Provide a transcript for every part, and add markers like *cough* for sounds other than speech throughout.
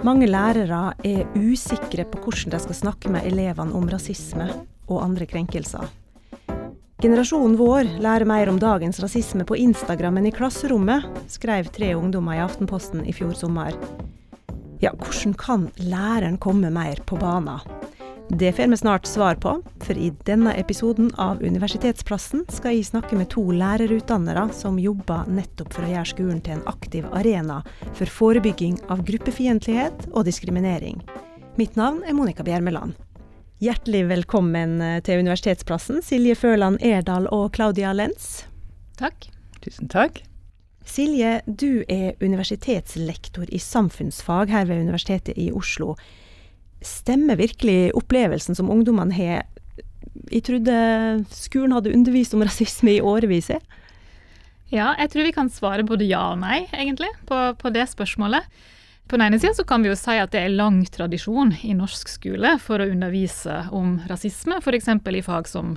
Mange lærere er usikre på hvordan de skal snakke med elevene om rasisme og andre krenkelser. Generasjonen vår lærer mer om dagens rasisme på Instagram enn i klasserommet, skrev tre ungdommer i Aftenposten i fjor sommer. Ja, hvordan kan læreren komme mer på banen? Det får vi snart svar på, for i denne episoden av Universitetsplassen skal jeg snakke med to lærerutdannere som jobber nettopp for å gjøre skolen til en aktiv arena for forebygging av gruppefiendtlighet og diskriminering. Mitt navn er Monica Bjermeland. Hjertelig velkommen eh, til Universitetsplassen, Silje Føland Erdal og Claudia Lenz. Takk. Tusen takk. Silje, du er universitetslektor i samfunnsfag her ved Universitetet i Oslo. Stemmer virkelig opplevelsen som ungdommene har? Jeg trodde skolen hadde undervist om rasisme i årevis. Ja, jeg tror vi kan svare både ja og nei, egentlig, på, på det spørsmålet. På den ene sida kan vi jo si at det er lang tradisjon i norsk skole for å undervise om rasisme, f.eks. i fag som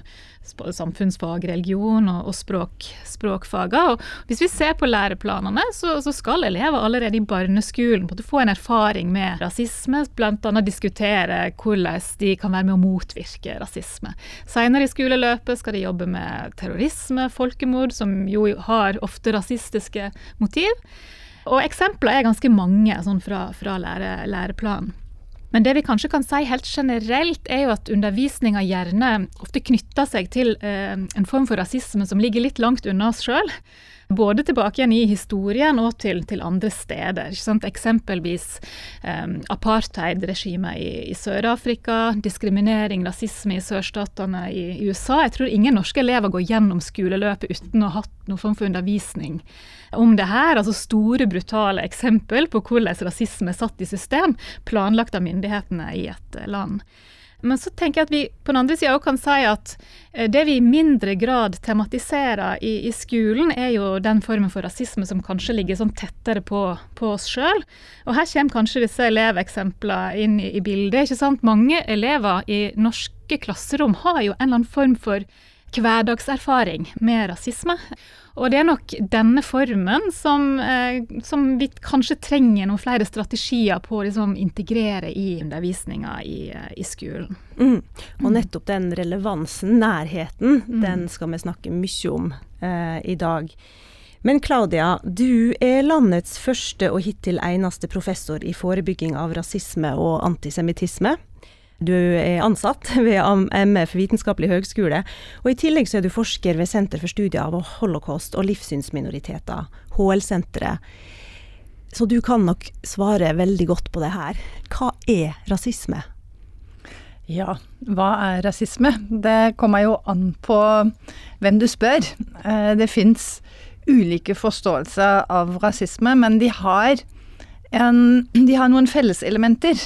samfunnsfag, religion og, og språk, språkfager. Og hvis vi ser på læreplanene, så, så, skal elever allerede i barneskolen få en erfaring med rasisme, bl.a. diskutere hvordan de kan være med å motvirke rasisme. Senere i skoleløpet skal de jobbe med terrorisme, folkemord, som jo har ofte rasistiske motiv. Og eksempler er ganske mange sånn fra, fra lære, læreplanen. Men det vi kanskje kan si helt generelt, er jo at undervisninga gjerne ofte knytter seg til eh, en form for rasisme som ligger litt langt unna oss sjøl. Både tilbake igjen i historien og til, til andre steder. Eksempelvis um, apartheidregimet i, i Sør-Afrika, diskriminering, rasisme i sørstatene i, i USA. Jeg tror ingen norske elever går gjennom skoleløpet uten å ha hatt noen form for undervisning om det her. Altså store, brutale eksempel på hvordan rasisme er satt i system, planlagt av myndighetene i et land. Men så tenker jeg at vi på den andre sida òg kan si at eh, det vi i mindre grad tematiserer i, i, skolen, er jo den formen for rasisme som kanskje ligger sånn tettere på, på oss sjøl. Og her kommer kanskje disse eleveksemplene inn i, i bildet. ikke sant? Mange elever i norske klasserom har jo en eller annen form for hverdagserfaring med rasisme. Og det er nok denne formen som, eh, som vi kanskje trenger noen flere strategier på å liksom, integrere i undervisninga i, eh, i, skolen. Mm. Og nettopp den relevansen, nærheten, mm. den skal vi snakke mye om eh, i dag. Men Claudia, du er landets første og hittil eneste professor i forebygging av rasisme og antisemittisme. Du er ansatt *laughs* ved MF vitenskapelig høgskole, og i tillegg så er du forsker ved Senter for studier av holocaust og livssynsminoriteter, HL-senteret. Så du kan nok svare veldig godt på det her. Hva er rasisme? Ja, hva er rasisme? Det kommer jo an på hvem du spør. Eh, det fins ulike forståelser av rasisme, men de har, en, de har noen felleselementer.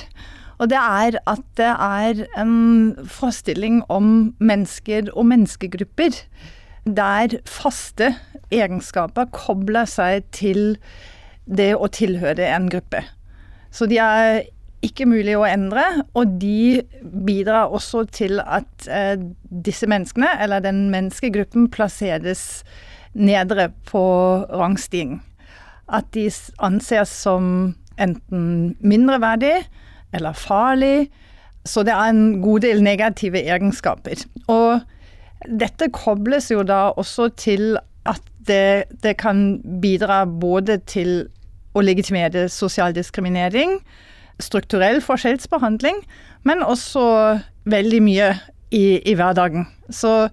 Og det er at det er en forestilling om mennesker og menneskegrupper der faste egenskaper kobler seg til det å tilhøre en gruppe. Så de er ikke mulig å endre, og de bidrar også til at eh, disse menneskene, eller den menneskegruppen, plasseres nedre på rangstigen. At de anses som enten mindreverdig, eller farlig. Så det er en god del negative egenskaper. Og dette kobles jo da også til at det, det kan bidra både til å legitimere sosial diskriminering, strukturell forskjellsbehandling, men også veldig mye i, i hverdagen. Så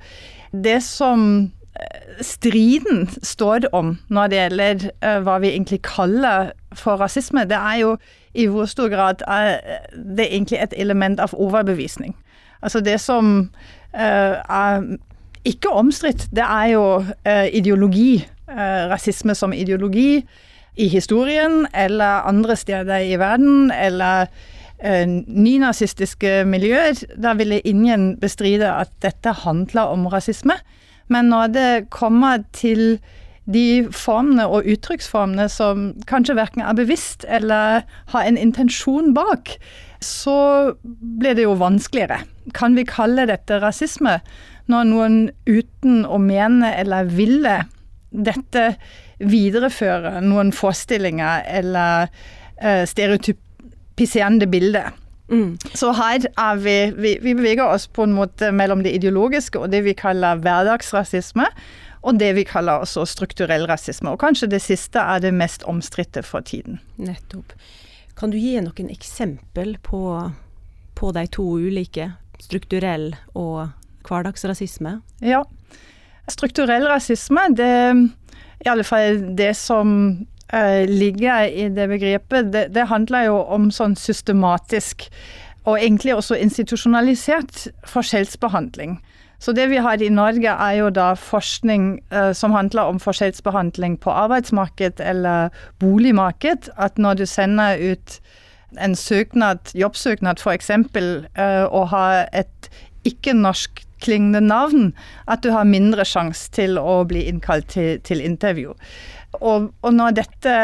det som eh, striden står om når det gjelder uh, hva vi egentlig kaller for rasisme, det er jo i hvor stor grad er det egentlig et element av overbevisning. Altså det som uh, er ikke omstridt, det er jo uh, ideologi. Rasisme som ideologi i historien eller andre steder i verden, eller nynazistiske miljøer. Da ville ingen bestride at dette handler om rasisme. Men når det kommer til de formene og uttrykksformene som kanskje verken er bevisst eller har en intensjon bak, så blir det jo vanskeligere. Kan vi kalle dette rasisme når noen uten å mene eller ville dette videreføre noen forestillinger eller eh, stereotypiserende bilder? Mm. Så her er vi, vi, vi beveger oss på en måte mellom det ideologiske og det vi kaller hverdagsrasisme og det vi kaller altså strukturell rasisme. Og kanskje det siste er det mest omstridte for tiden. Nettopp. Kan du gi noen eksempel på, på de to ulike, strukturell og hverdagsrasisme? Ja. Strukturell rasisme, det er i alle fall det som uh, ligger i det begrepet, det, det handler jo om sånn systematisk og egentlig også institusjonalisert forskjellsbehandling. Så det vi har i Norge er jo da forskning eh, som handler om forskjellsbehandling på arbeidsmarked eller boligmarked. At når du sender ut en søknad, jobbsøknad f.eks., eh, og har et ikke-norsk klingende navn, at du har mindre sjanse til å bli innkalt til, til intervju. Og, og, når dette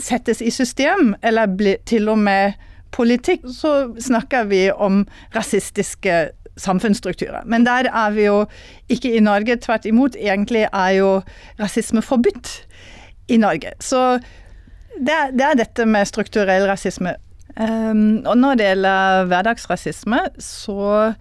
settes i system, eller blir til og med politikk, så snakker vi om rasistiske samfunnsstrukturer. Men der er vi jo ikke i Norge. Tvert imot, egentlig er jo rasisme forbudt i Norge. Så det er, det er dette med strukturell rasisme. Um, og når det gjelder hverdagsrasisme, så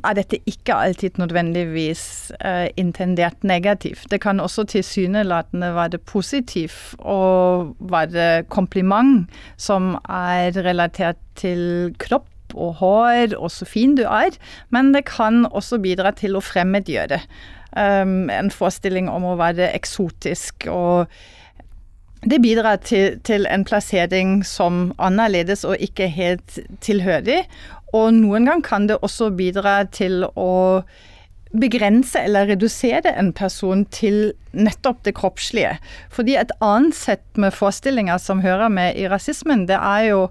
er dette ikke alltid nødvendigvis uh, intendert negativt. Det kan også tilsynelatende være positivt og være kompliment som er relatert til kropp og hår og så fin du er, men det kan også bidra til å fremmedgjøre. Um, en forestilling om å være eksotisk og det bidrar til, til, en plassering som annerledes og ikke helt tilhørig. Og noen gang kan det også bidra til å begrense eller redusere en person til nettopp det kroppslige. Fordi et annet sett med forestillinger som hører med i rasismen, det er jo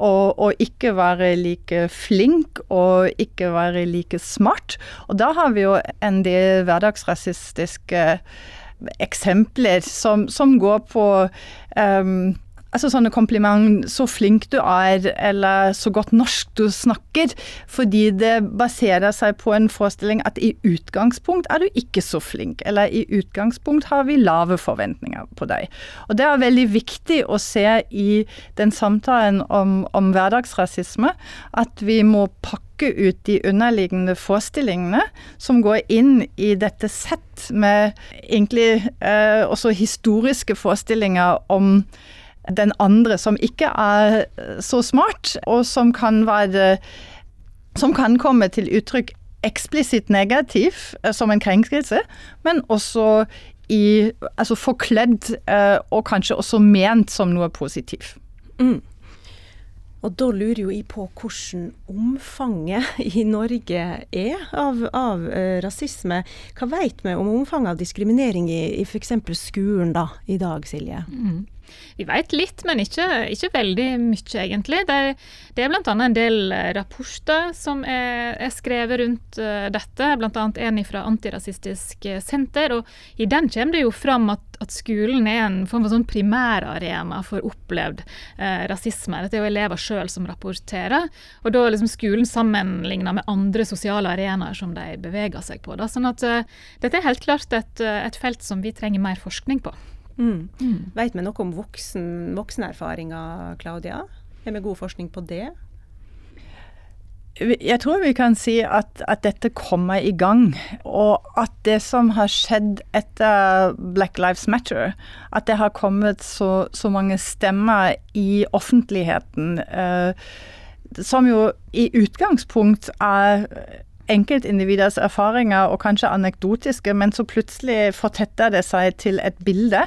og, og, ikke være like flink og ikke være like smart. Og da har vi jo en del hverdagsrasistiske eksempler som, som går på um, Altså sånne kompliment 'så flink du er', eller 'så godt norsk du snakker', fordi det baserer seg på en forestilling at i utgangspunkt er du ikke så flink, eller i utgangspunkt har vi lave forventninger på deg. Og det er veldig viktig å se i den samtalen om, om hverdagsrasisme at vi må pakke ut de underliggende forestillingene som går inn i dette sett med egentlig eh, også historiske forestillinger om den andre som ikke er så smart, og som kan være Som kan komme til uttrykk eksplisitt negativ eh, som en krenkelse, men også i Altså forkledd, eh, og kanskje også ment som noe positivt. Mm. Og da lurer jo jeg på hvordan omfanget *laughs* i Norge er av, av uh, rasisme. Hva vet vi om omfanget av diskriminering i, i f.eks. skolen da, i dag, Silje? Mm. Vi vet litt, men ikke, ikke veldig mye, egentlig. Det, det er bl.a. en del eh, rapporter som er, er skrevet rundt uh, dette, bl.a. en fra Antirasistisk eh, senter. og I den kommer det jo fram at, at skolen er en form for sånn primærarena for opplevd uh, rasisme. Dette er jo elever sjøl som rapporterer. Og da er liksom skolen sammenligna med andre sosiale arenaer som de beveger seg på. Da. Sånn at uh, dette er helt klart et, et felt som vi trenger mer forskning på. Mm. Mm. Vet vi noe om voksen, voksenerfaringer, Claudia? Har vi god forskning på det? Jeg tror vi kan si at, at, dette kommer i gang. Og at det som har skjedd etter Black Lives Matter, at det har kommet så, så mange stemmer i offentligheten, eh, som jo i utgangspunkt er enkeltindividers erfaringer og kanskje anekdotiske, men så plutselig fortetter det seg til et bilde.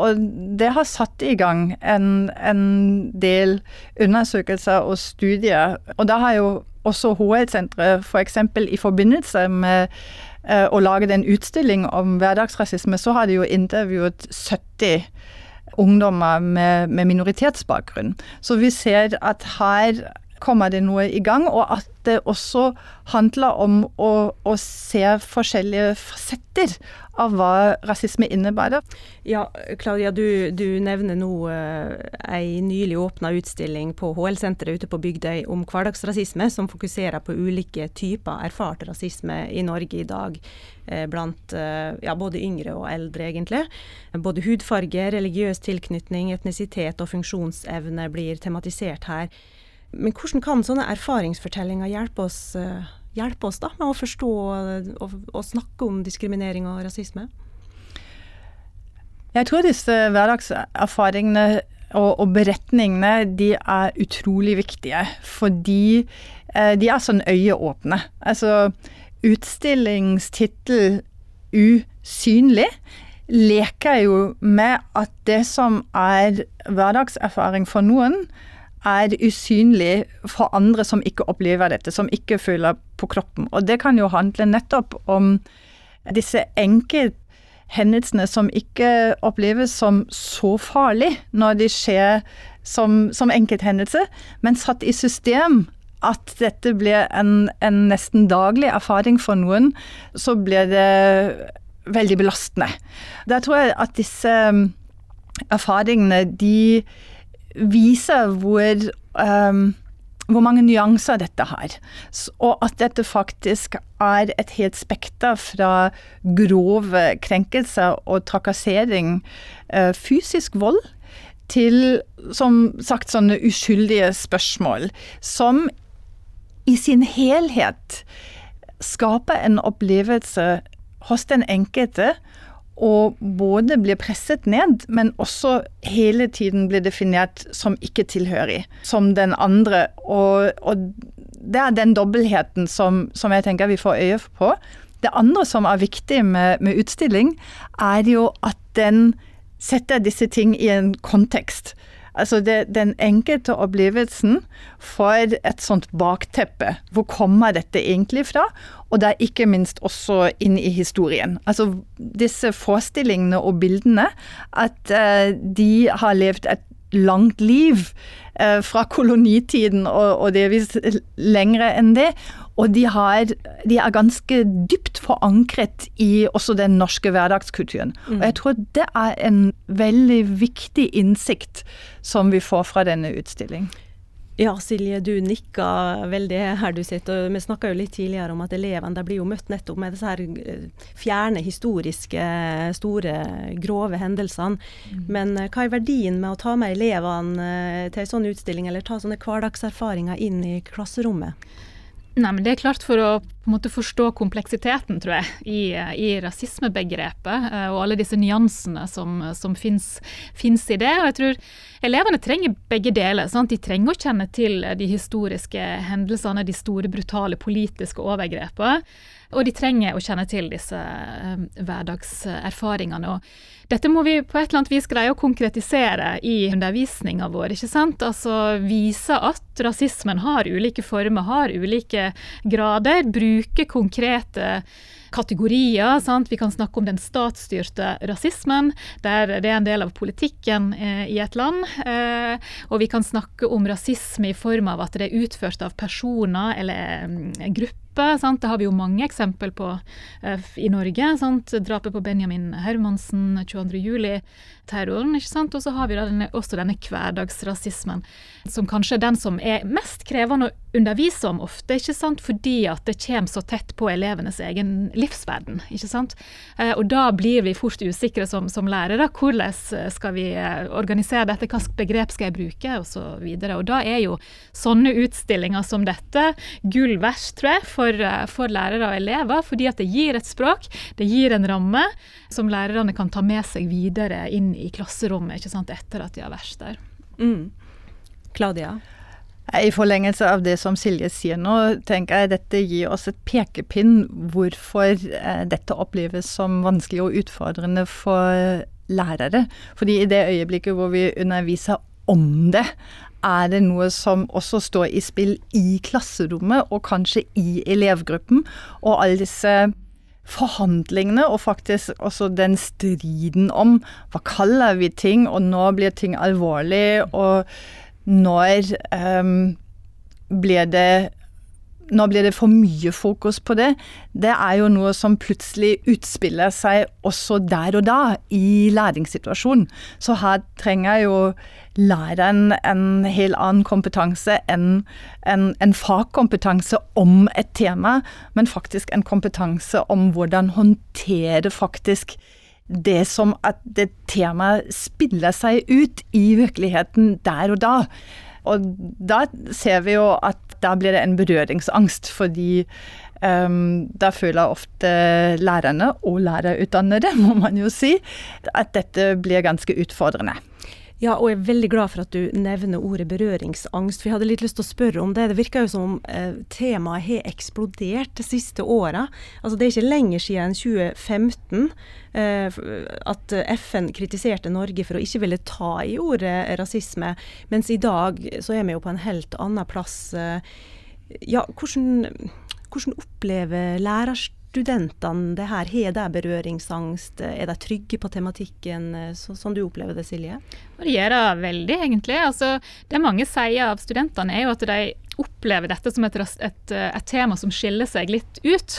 Og det har satt i gang en, en del undersøkelser og studier. Og da har jo også HL-senteret f.eks. For i forbindelse med eh, å lage den utstilling om hverdagsrasisme, så har de jo intervjuet 70 ungdommer med, med minoritetsbakgrunn. Så vi ser at her kommer det noe i gang, og at det også handler om å, å se forskjellige fasetter av hva rasisme innebærer. Ja, Claudia, du, du nevner nå uh, ei nylig åpna utstilling på HL-senteret ute på Bygdøy om hverdagsrasisme, som fokuserer på ulike typer erfart rasisme i Norge i dag. Uh, blant uh, ja, både yngre og eldre, egentlig. Både hudfarge, religiøs tilknytning, etnisitet og funksjonsevne blir tematisert her. Men hvordan kan sånne erfaringsfortellinger hjelpe oss, uh, hjelpe oss da, med å forstå og, og, snakke om diskriminering og rasisme? Jeg tror disse hverdagserfaringene og, og beretningene de er utrolig viktige. Fordi eh, de er sånn øyeåpne. Altså utstillingstittel 'Usynlig' leker jo med at det som er hverdagserfaring for noen, er usynlig for andre som ikke opplever dette, som ikke føler på kroppen. Og det kan jo handle nettopp om disse enkelthendelsene som ikke oppleves som så farlig når de skjer som, som enkelthendelse, men satt i system at dette blir en, en, nesten daglig erfaring for noen, så blir det veldig belastende. Der tror jeg at disse erfaringene, de viser hvor, um, hvor mange nyanser dette har. Og at dette faktisk er et helt spekter fra grove krenkelser og trakassering, uh, fysisk vold, til som sagt sånne uskyldige spørsmål. Som i sin helhet skaper en opplevelse hos den enkelte og både blir presset ned, men også hele tiden blir definert som ikke tilhørig, som den andre. Og, og det er den dobbeltheten som, som, jeg tenker vi får øye på. Det andre som er viktig med, med utstilling, er jo at den setter disse ting i en kontekst. Altså det, den enkelte opplevelsen for et sånt bakteppe. Hvor kommer dette egentlig fra? Og det er ikke minst også inn i historien. Altså disse forestillingene og bildene, at uh, de har levd et langt liv uh, fra kolonitiden og, og delvis lengre enn det. Og de, har, de, er ganske dypt forankret i også den norske hverdagskulturen. Mm. Og jeg tror det er en veldig viktig innsikt som vi får fra denne utstilling. Ja, Silje, du nikka veldig her du sitter. og Vi snakka jo litt tidligere om at elevene blir jo møtt nettopp med disse her eh, fjerne, historiske, store, grove hendelsene. Mm. Men eh, hva er verdien med å ta med elevene eh, til en sånn utstilling, eller ta sånne hverdagserfaringer inn i klasserommet? Nei, men Det er klart for å måte, forstå kompleksiteten, tror jeg, i, i rasismebegrepet eh, og alle disse nyansene som, som fins i det. Og jeg tror elevene trenger begge deler. Sant? De trenger å kjenne til de historiske hendelsene, de store, brutale politiske overgrepene. Og de trenger å kjenne til disse uh, hverdagserfaringene. Og dette må vi på et eller annet vis greie å konkretisere i undervisninga vår. ikke sant? Altså vise at rasismen har ulike former, har ulike grader. Bruke konkrete kategorier. Sant? Vi kan snakke om den statsstyrte rasismen, der det er en del av politikken eh, i et land. Eh, og vi kan snakke om rasisme i form av at det er utført av personer eller mm, grupper Sant? Det har vi jo mange eksempel på uh, i Norge. Sant? Drapet på Benjamin Hermansen 22.07 terroren. ikke sant? Og så har vi denne, også denne hverdagsrasismen, som kanskje er den som er mest krevende å undervise om ofte, ikke sant? fordi at det kommer så tett på elevenes egen livsverden. ikke sant? Eh, og da blir vi fort usikre som, som lærere. Hvordan skal vi eh, organisere dette, hvilke begrep skal jeg bruke, osv. Og, så og da er jo sånne utstillinger som dette gull verst, tror jeg, for, eh, for lærere og elever, fordi at det gir et språk, det gir en ramme som lærerne kan ta med seg videre inn i klasserommet ikke sant, etter at de har vært der. Mm. Claudia? I forlengelse av det som Silje sier nå, tenker jeg dette gir oss et pekepinn hvorfor eh, dette oppleves som vanskelig og utfordrende for lærere. Fordi i det øyeblikket hvor vi underviser om det, er det noe som også står i spill i klasserommet, og kanskje i elevgruppen. Og alle disse forhandlingene og faktisk også den striden om hva kaller vi ting, og nå blir ting alvorlig, og når um, blir det nå blir det for mye fokus på det. Det er jo noe som plutselig utspiller seg også der og da, i læringssituasjonen. Så her trenger jo læreren en helt annen kompetanse enn en, en, fagkompetanse om et tema, men faktisk en kompetanse om hvordan håndtere faktisk det som at det temaet spiller seg ut i virkeligheten der og da. Og da ser vi jo at da blir det en berøringsangst, fordi um, da føler ofte lærerne, og lærerutdannede *laughs* må man jo si, at dette blir ganske utfordrende. Ja, og jeg er veldig glad for at du nevner ordet berøringsangst. For jeg hadde litt lyst til å spørre om det. Det virker jo som om eh, temaet har eksplodert de siste åra. Altså, det er ikke lenger siden 2015 eh, at FN kritiserte Norge for å ikke ville ta i ordet rasisme, mens i dag så er vi jo på en helt annen plass. Eh, ja, hvordan, hvordan opplever lærerstudenter studentene det her? Har de berøringsangst? Er de trygge på tematikken, så, sånn du opplever det, Silje? Det varierer veldig, egentlig. Altså, det mange sier av studentene, er jo at de opplever dette som et, et, et, tema som skiller seg litt ut.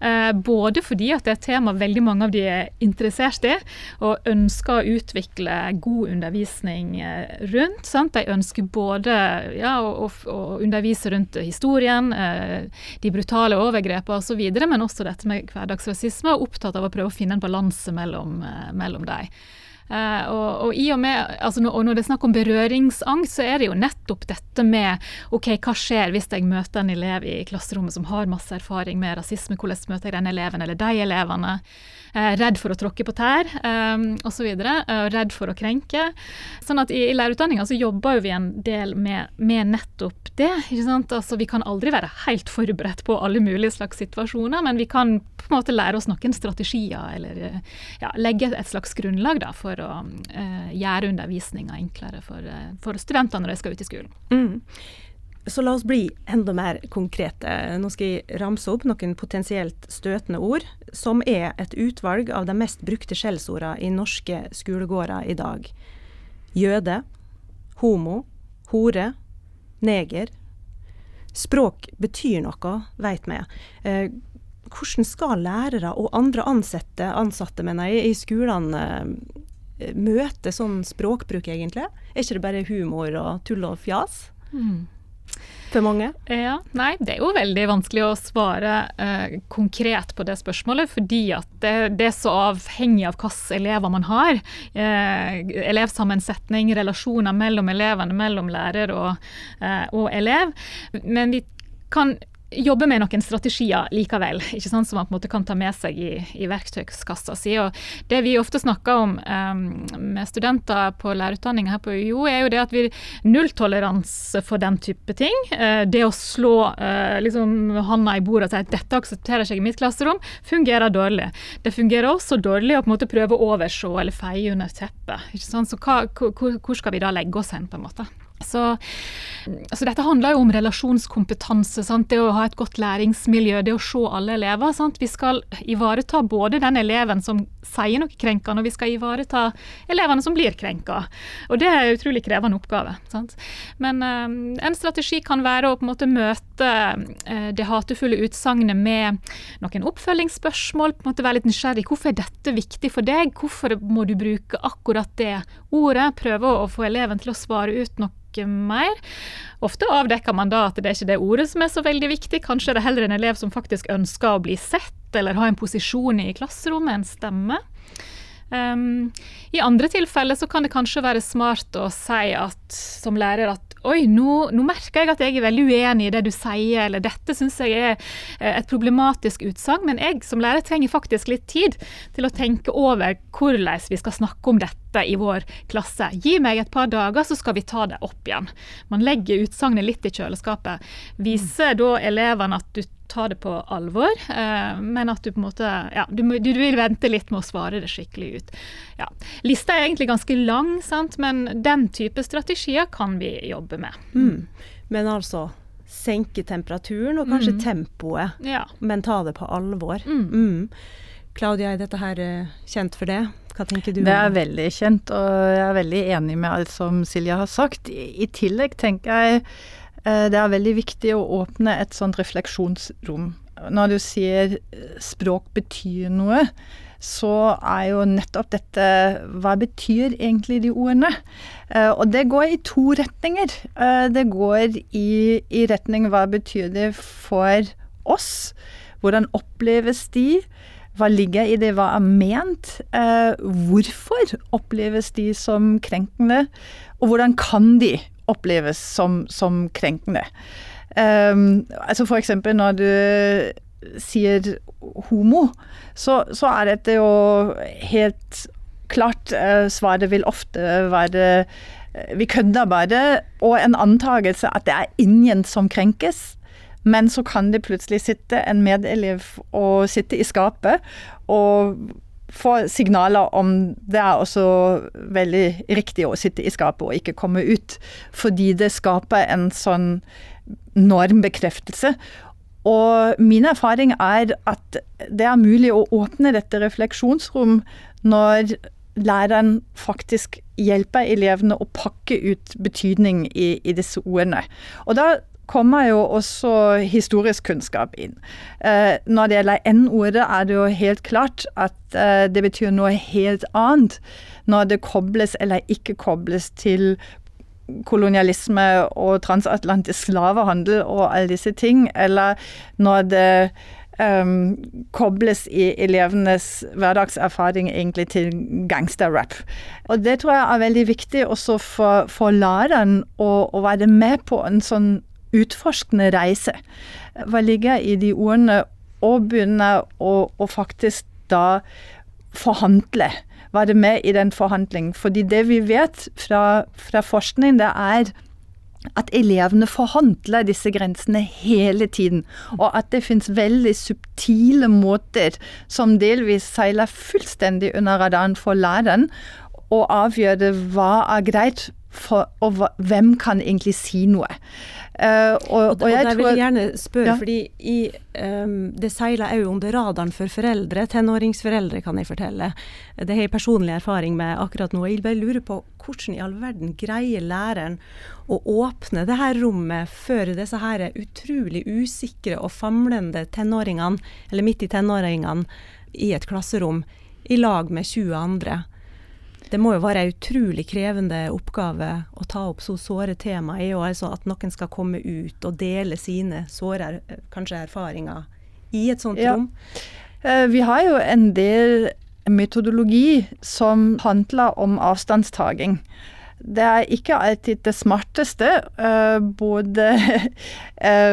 Eh, både fordi at det er et tema veldig mange av de er interessert i, og ønsker å utvikle god undervisning eh, rundt. Sant? De ønsker både ja, å, å, undervise rundt historien, eh, de brutale overgrepene osv., men også dette med hverdagsrasisme, og opptatt av å prøve å finne en balanse mellom, eh, mellom dem. Uh, og, og, i og med, altså og når det er snakk om berøringsangst, så er det jo nettopp dette med ok, hva skjer hvis jeg møter en elev i klasserommet som har masse erfaring med rasisme, hvordan møter jeg den eleven eller de elevene? Uh, redd for å tråkke på tær um, osv. Uh, redd for å krenke. Sånn at i, i lærerutdanninga så jobber vi en del med, med nettopp det. ikke sant? Altså Vi kan aldri være helt forberedt på alle mulige slags situasjoner, men vi kan på en måte lære oss noen strategier eller ja, legge et slags grunnlag da, for å uh, gjøre undervisninga enklere for, for studentene når de skal ut i skolen. Mm. Så la oss bli enda mer konkrete. Nå skal jeg ramse opp noen potensielt støtende ord, som er et utvalg av de mest brukte skjellsordene i norske skolegårder i dag. Jøde, homo, hore, neger. Språk betyr noe, veit vi. Eh, hvordan skal lærere og andre ansatte, ansatte mener jeg, i skolene møte sånn språkbruk, egentlig? Er ikke det bare humor og tull og fjas? Mm. For mange? Ja, Nei, det er jo veldig vanskelig å svare eh, konkret på det spørsmålet, fordi at det, det er så avhengig av hvilke elever man har. Eh, elevsammensetning, relasjoner mellom elevene, mellom lærer og, eh, og elev. Men vi kan jobbe med noen strategier likevel, ikke sant, som man på en måte kan ta med seg i, i verktøykassa si. Og det vi ofte snakker om um, med studenter på lærerutdanninga her på UiO, er jo det at vi nulltoleranse for den type ting. Uh, det å slå uh, liksom handa i bordet og si at dette aksepterer seg i mitt klasserom, fungerer dårlig. Det fungerer også dårlig å på en måte prøve å overse eller feie under teppet. ikke sant, Så hva, hvor, hvor skal vi da legge oss hen, på en måte? Så altså dette handler jo om relasjonskompetanse. Sant? Det å ha et godt læringsmiljø, det å se alle elever. Sant? Vi skal ivareta både den eleven som sier noe krenkende, og vi skal ivareta elevene som blir krenka. Og det er en utrolig krevende oppgave. Sant? Men um, en strategi kan være å på en måte møte uh, det hatefulle utsagnet med noen oppfølgingsspørsmål. på en måte Være litt nysgjerrig. Hvorfor er dette viktig for deg? Hvorfor må du bruke akkurat det ordet? Prøve å få eleven til å svare ut noe mer. Ofte avdekker man da at det er ikke det ordet som er så veldig viktig. Kanskje er det heller en elev som faktisk ønsker å bli sett, eller ha en posisjon i klasserommet, en stemme. Um, I andre tilfeller så kan det kanskje være smart å si at, som lærer at Oi, nå, nå, merker jeg at jeg er veldig uenig i det du sier, eller dette syns jeg er eh, et problematisk utsagn, men jeg som lærer trenger faktisk litt tid til å tenke over hvordan vi skal snakke om dette i vår klasse. Gi meg et par dager, så skal vi ta det opp igjen. Man legger utsagnet litt i kjøleskapet. Viser da elevene at du ta det på alvor, eh, men at du på en måte ja, du, du, vil vente litt med å svare det skikkelig ut. Ja. Lista er egentlig ganske lang, sant? men den type strategier kan vi jobbe med. Mm. Men altså senke temperaturen og kanskje mm. tempoet, ja. men ta det på alvor. Mm. mm. Claudia, er dette her eh, kjent for det? Hva tenker du? Det er veldig kjent, og jeg er veldig enig med alt som Silja har sagt. I, i tillegg tenker jeg det er veldig viktig å åpne et sånt refleksjonsrom. Når du sier språk betyr noe, så er jo nettopp dette Hva betyr egentlig de ordene? Og det går i to retninger. Det går i, i retning hva betyr det for oss? Hvordan oppleves de? Hva ligger i det, hva er ment? Eh, hvorfor oppleves de som krenkende? Og hvordan kan de oppleves som, som krenkende? Um, altså for eksempel når du sier homo, så, så er dette jo helt klart uh, Svaret vil ofte være uh, vi kødder bare, og en antakelse at det er ingen som krenkes. Men så kan det plutselig sitte en medelev og sitte i skapet og få signaler om det er også veldig riktig å sitte i skapet og ikke komme ut. Fordi det skaper en sånn normbekreftelse. Og min erfaring er at det er mulig å åpne dette refleksjonsrom når læreren faktisk hjelper elevene å pakke ut betydning i, i disse ordene. Og da kommer jo også historisk kunnskap inn. Eh, når det gjelder N-ordet, er det jo helt klart at eh, det betyr noe helt annet når det kobles eller ikke kobles til kolonialisme og transatlantisk slavehandel og alle disse ting, eller når det um, kobles i elevenes hverdagserfaring egentlig til gangsterrap. Og det tror jeg er veldig viktig også for, for læreren å, å være med på en sånn utforskende reise. Hva ligger i de ordene? Og begynne å, faktisk da forhandle. Være med i den forhandlingen. Fordi det vi vet fra, fra forskning, det er at elevene forhandler disse grensene hele tiden. Og at det finnes veldig subtile måter som delvis seiler fullstendig under radaren for læreren, å avgjøre hva er greit for, og hva, hvem kan egentlig si noe. Uh, og, og, og, jeg og vil jeg gjerne spørre, ja. fordi i, um, det seiler òg under radaren for foreldre, tenåringsforeldre, kan jeg fortelle. Det har jeg personlig erfaring med akkurat nå. Jeg bare lurer på hvordan i all verden greier læreren å åpne det her rommet for disse her utrolig usikre og famlende tenåringene, eller midt i tenåringene, i et klasserom i lag med 20 andre. Det må jo være en utrolig krevende oppgave å ta opp så såre tema, er jo altså at noen skal komme ut og dele sine såre kanskje erfaringer i et sånt ja. rom. Eh, vi har jo en del metodologi som handler om avstandstaking det er ikke alltid det smarteste, uh, både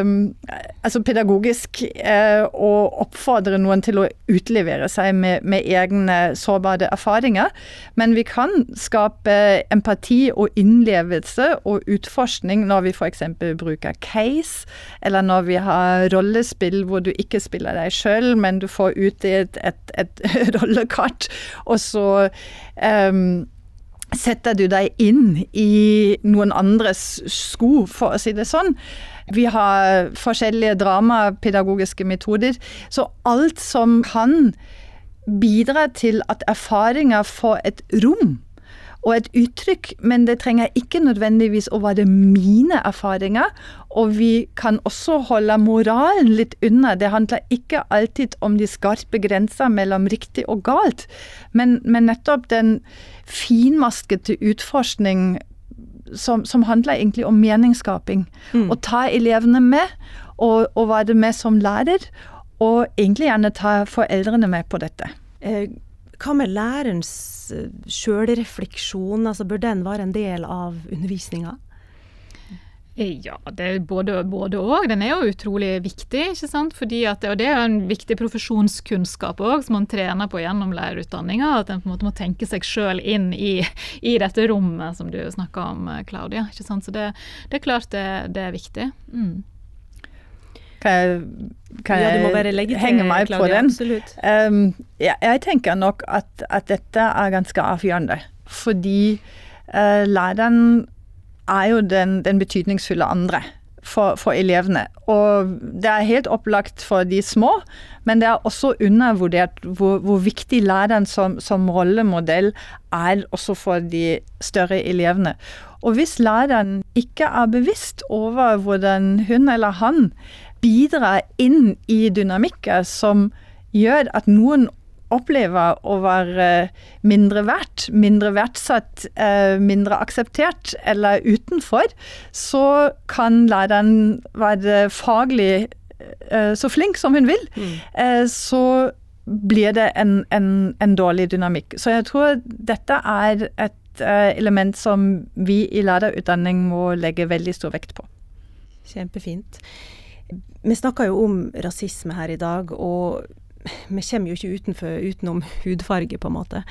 um, *laughs* altså pedagogisk uh, å oppfordre noen til å utlevere seg med, med, egne sårbare erfaringer, men vi kan skape empati og innlevelse og utforskning når vi f.eks. bruker case, eller når vi har rollespill hvor du ikke spiller deg sjøl, men du får utdelt et, et, et *laughs* rollekart, og så um, setter du deg inn i noen andres sko, for å si det sånn. Vi har forskjellige dramapedagogiske metoder. Så alt som kan bidra til at erfaringer får et rom og et uttrykk, men det trenger ikke nødvendigvis å være mine erfaringer. Og vi kan også holde moralen litt unna. Det handler ikke alltid om de skarpe grenser mellom riktig og galt, men, men nettopp den finmaskete utforskning som, som, handler egentlig om meningsskaping. Mm. Å ta elevene med, og, og være med som lærer. Og egentlig gjerne ta foreldrene med på dette. Eh, hva med lærerens eh, sjølrefleksjon, altså bør den være en del av undervisninga? Ja, det er både, både og. Den er jo utrolig viktig. ikke sant? At, og Det er jo en viktig profesjonskunnskap òg, som man trener på gjennom lærerutdanninga. At en på en måte må tenke seg sjøl inn i, i, dette rommet som du snakka om, Claudia. ikke sant? Så det, det er klart det, det er viktig. Mm. Kan jeg, kan ja, jeg henge meg Claudia, på den? Um, ja, jeg tenker nok at, at, dette er ganske avgjørende. Fordi uh, læreren er jo den, den betydningsfulle andre for, for, elevene. Og det er helt opplagt for de små, men det er også undervurdert hvor, hvor viktig læreren som, som, rollemodell er også for de større elevene. Og hvis læreren ikke er bevisst over hvordan hun eller han bidrar inn i dynamikker som gjør at noen opplever å være mindre verdt, mindre verdsatt, eh, mindre akseptert eller utenfor, så kan læreren være faglig eh, så flink som hun vil. Mm. Eh, så blir det en, en, en, dårlig dynamikk. Så jeg tror dette er et element som vi i lærerutdanning må legge veldig stor vekt på. Kjempefint. Vi snakker jo om rasisme her i dag, og vi kommer jo ikke utenfor, utenom hudfarge, på en måte.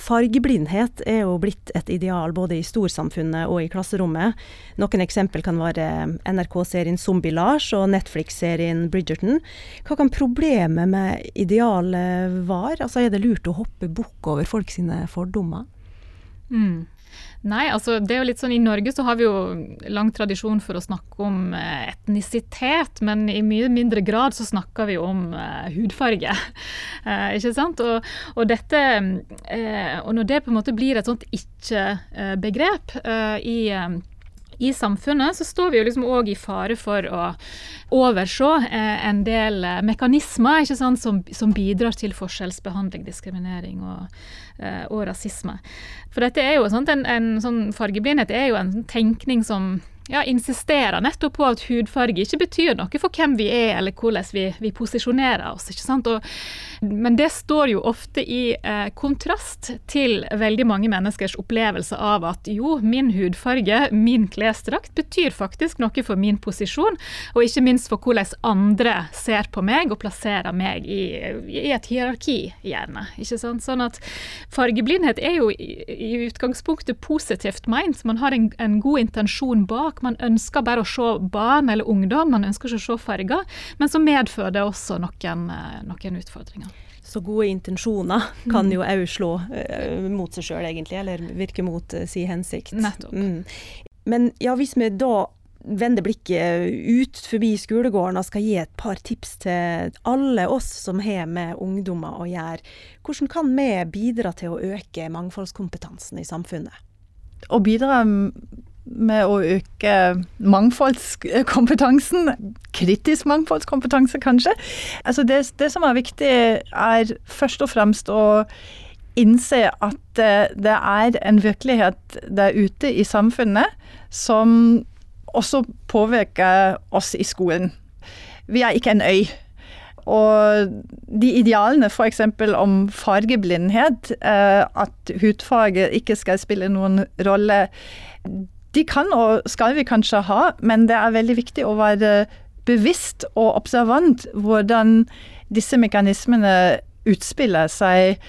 Fargeblindhet er jo blitt et ideal både i storsamfunnet og i klasserommet. Noen eksempel kan være NRK-serien Zombie-Lars og Netflix-serien Bridgerton. Hva kan problemet med idealet være? Altså, er det lurt å hoppe bukk over folk sine fordommer? Mm. Nei, altså det er jo litt sånn I Norge så har vi jo lang tradisjon for å snakke om eh, etnisitet, men i mye mindre grad så snakker vi om uh, hudfarge. Uh, *laughs* ikke sant? Og, og dette uh, Og når det på en måte blir et sånt ikke-begrep i i samfunnet så står vi jo liksom òg i fare for å overse eh, en del eh, mekanismer som, som, bidrar til forskjellsbehandling, diskriminering og, eh, og rasisme. For dette er jo sånt, en, en sånn fargeblindhet er jo en tenkning som ja, insisterer nettopp på at hudfarge ikke betyr noe for hvem vi er eller hvordan vi, vi posisjonerer oss. ikke sant? Og, men det står jo ofte i eh, kontrast til veldig mange menneskers opplevelse av at jo, min hudfarge, min klesdrakt, betyr faktisk noe for min posisjon, og ikke minst for hvordan andre ser på meg og plasserer meg i, i et hierarki, gjerne. ikke sant? Sånn at fargeblindhet er jo i, i utgangspunktet positivt meint. Man har en, en god intensjon bak man ønsker bare å se barn eller ungdom, man ønsker ikke å se farger. Men så medfører det også noen, eh, noen utfordringer. Så gode intensjoner kan mm. jo òg slå uh, mot seg sjøl, egentlig, eller virke mot uh, si hensikt. Nettopp. Mm. Men ja, hvis vi da vender blikket ut forbi skolegården og skal gi et par tips til alle oss som har med ungdommer å gjøre, hvordan kan vi bidra til å øke mangfoldskompetansen i samfunnet? Å bidra med å øke mangfoldskompetansen. Kritisk mangfoldskompetanse, kanskje. Altså det, det, som er viktig, er først og fremst å innse at eh, det er en virkelighet der ute i samfunnet som også påvirker oss i skolen. Vi er ikke en øy. Og de idealene f.eks. om fargeblindhet, eh, at hudfarge ikke skal spille noen rolle, de kan og skal vi kanskje ha, men det er veldig viktig å være bevisst og observant hvordan disse mekanismene utspiller seg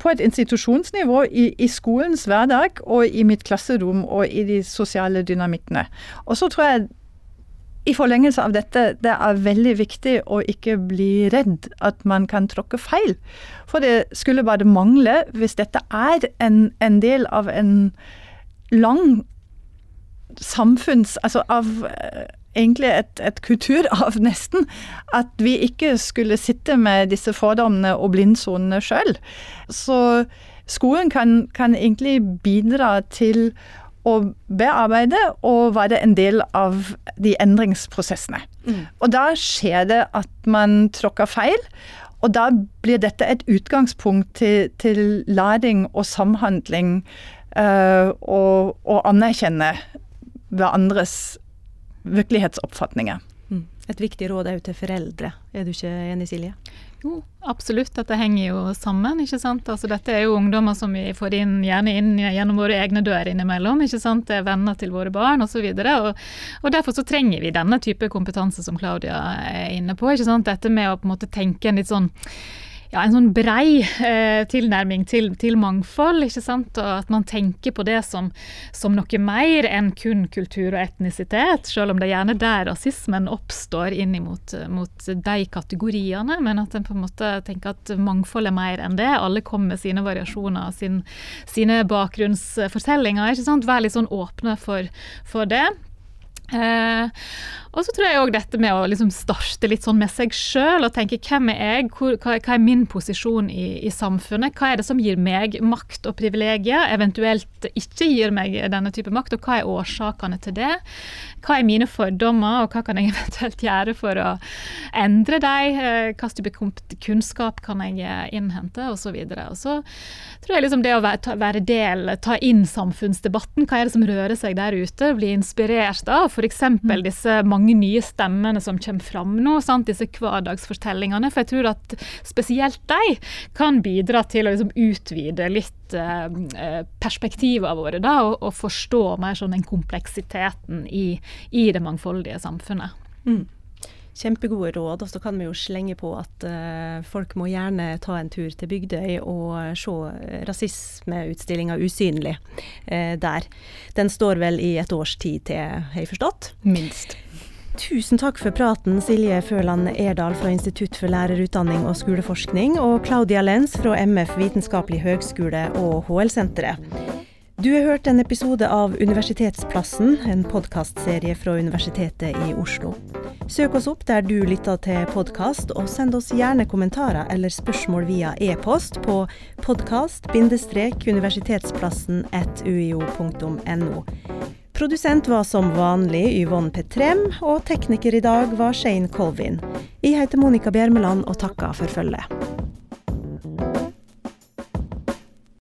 på et institusjonsnivå i, i, skolens hverdag og i mitt klasserom og i de sosiale dynamikkene. Og så tror jeg i forlengelse av dette, det er veldig viktig å ikke bli redd at man kan tråkke feil. For det skulle bare mangle hvis dette er en, en del av en lang samfunns... Altså av eh, egentlig et, et kulturarv, *laughs* nesten. At vi ikke skulle sitte med disse fordommene og blindsonene sjøl. Så skolen kan, kan, egentlig bidra til å bearbeide og være en del av de endringsprosessene. Mm. Og da skjer det at man tråkker feil. Og da blir dette et utgangspunkt til, til læring og samhandling uh, og, og anerkjenne hverandres virkelighetsoppfatninger. Mm. Et viktig råd òg til foreldre, er du ikke enig Silje? Jo, absolutt. Dette henger jo sammen. ikke sant? Altså, dette er jo ungdommer som vi får inn, gjerne inn gjennom våre egne dører innimellom. ikke sant? Det er venner til våre barn osv. Og, og, og derfor så trenger vi denne type kompetanse som Claudia er inne på. ikke sant? Dette med å på en måte tenke en litt sånn ja, en sånn brei eh, tilnærming til, til, mangfold. ikke sant? Og at man tenker på det som, som, noe mer enn kun kultur og etnisitet. Selv om det er gjerne der rasismen oppstår inn mot, mot de kategoriene. Men at en på en måte tenker at mangfold er mer enn det. Alle kommer med sine variasjoner, sin, sine bakgrunnsfortellinger. ikke sant? Vær litt sånn åpne for, for det. Eh, og så tror jeg òg dette med å liksom starte litt sånn med seg sjøl og tenke hvem er jeg, hva, hva, er min posisjon i, i, samfunnet, hva er det som gir meg makt og privilegier, eventuelt ikke gir meg denne type makt, og hva er årsakene til det? Hva er mine fordommer, og hva kan jeg *laughs* eventuelt gjøre for å endre dem? Eh, hva type kunnskap kan jeg eh, innhente. Og, så og så tror jeg liksom det å være, være del, ta inn samfunnsdebatten, hva er det som rører seg der ute, bli inspirert av f.eks. Mm. disse mange nye stemmene som kommer fram nå, sant? disse hverdagsfortellingene. For jeg tror at spesielt de kan bidra til å liksom utvide litt eh, eh, perspektivene våre, da, og, og, forstå mer sånn den kompleksiteten i, i det mangfoldige samfunnet. Mm. Kjempegode råd. Og så kan vi jo slenge på at uh, folk må gjerne ta en tur til Bygdøy og se rasismeutstillinga 'Usynlig' uh, der. Den står vel i et års tid til, har jeg forstått? Minst. Tusen takk for praten, Silje Føland Erdal fra Institutt for lærerutdanning og skoleforskning, og Claudia Lenz fra MF vitenskapelig høgskole og HL-senteret. Du har hørt en episode av Universitetsplassen, en podkastserie fra Universitetet i Oslo. Søk oss opp der du lytter til podkast, og send oss gjerne kommentarer eller spørsmål via e-post på podkast-universitetsplassen at uio.no. Produsent var som vanlig Yvonne Petrem, og tekniker i dag var Shane Colvin. Jeg heter Monica Bjermeland og takker for følget.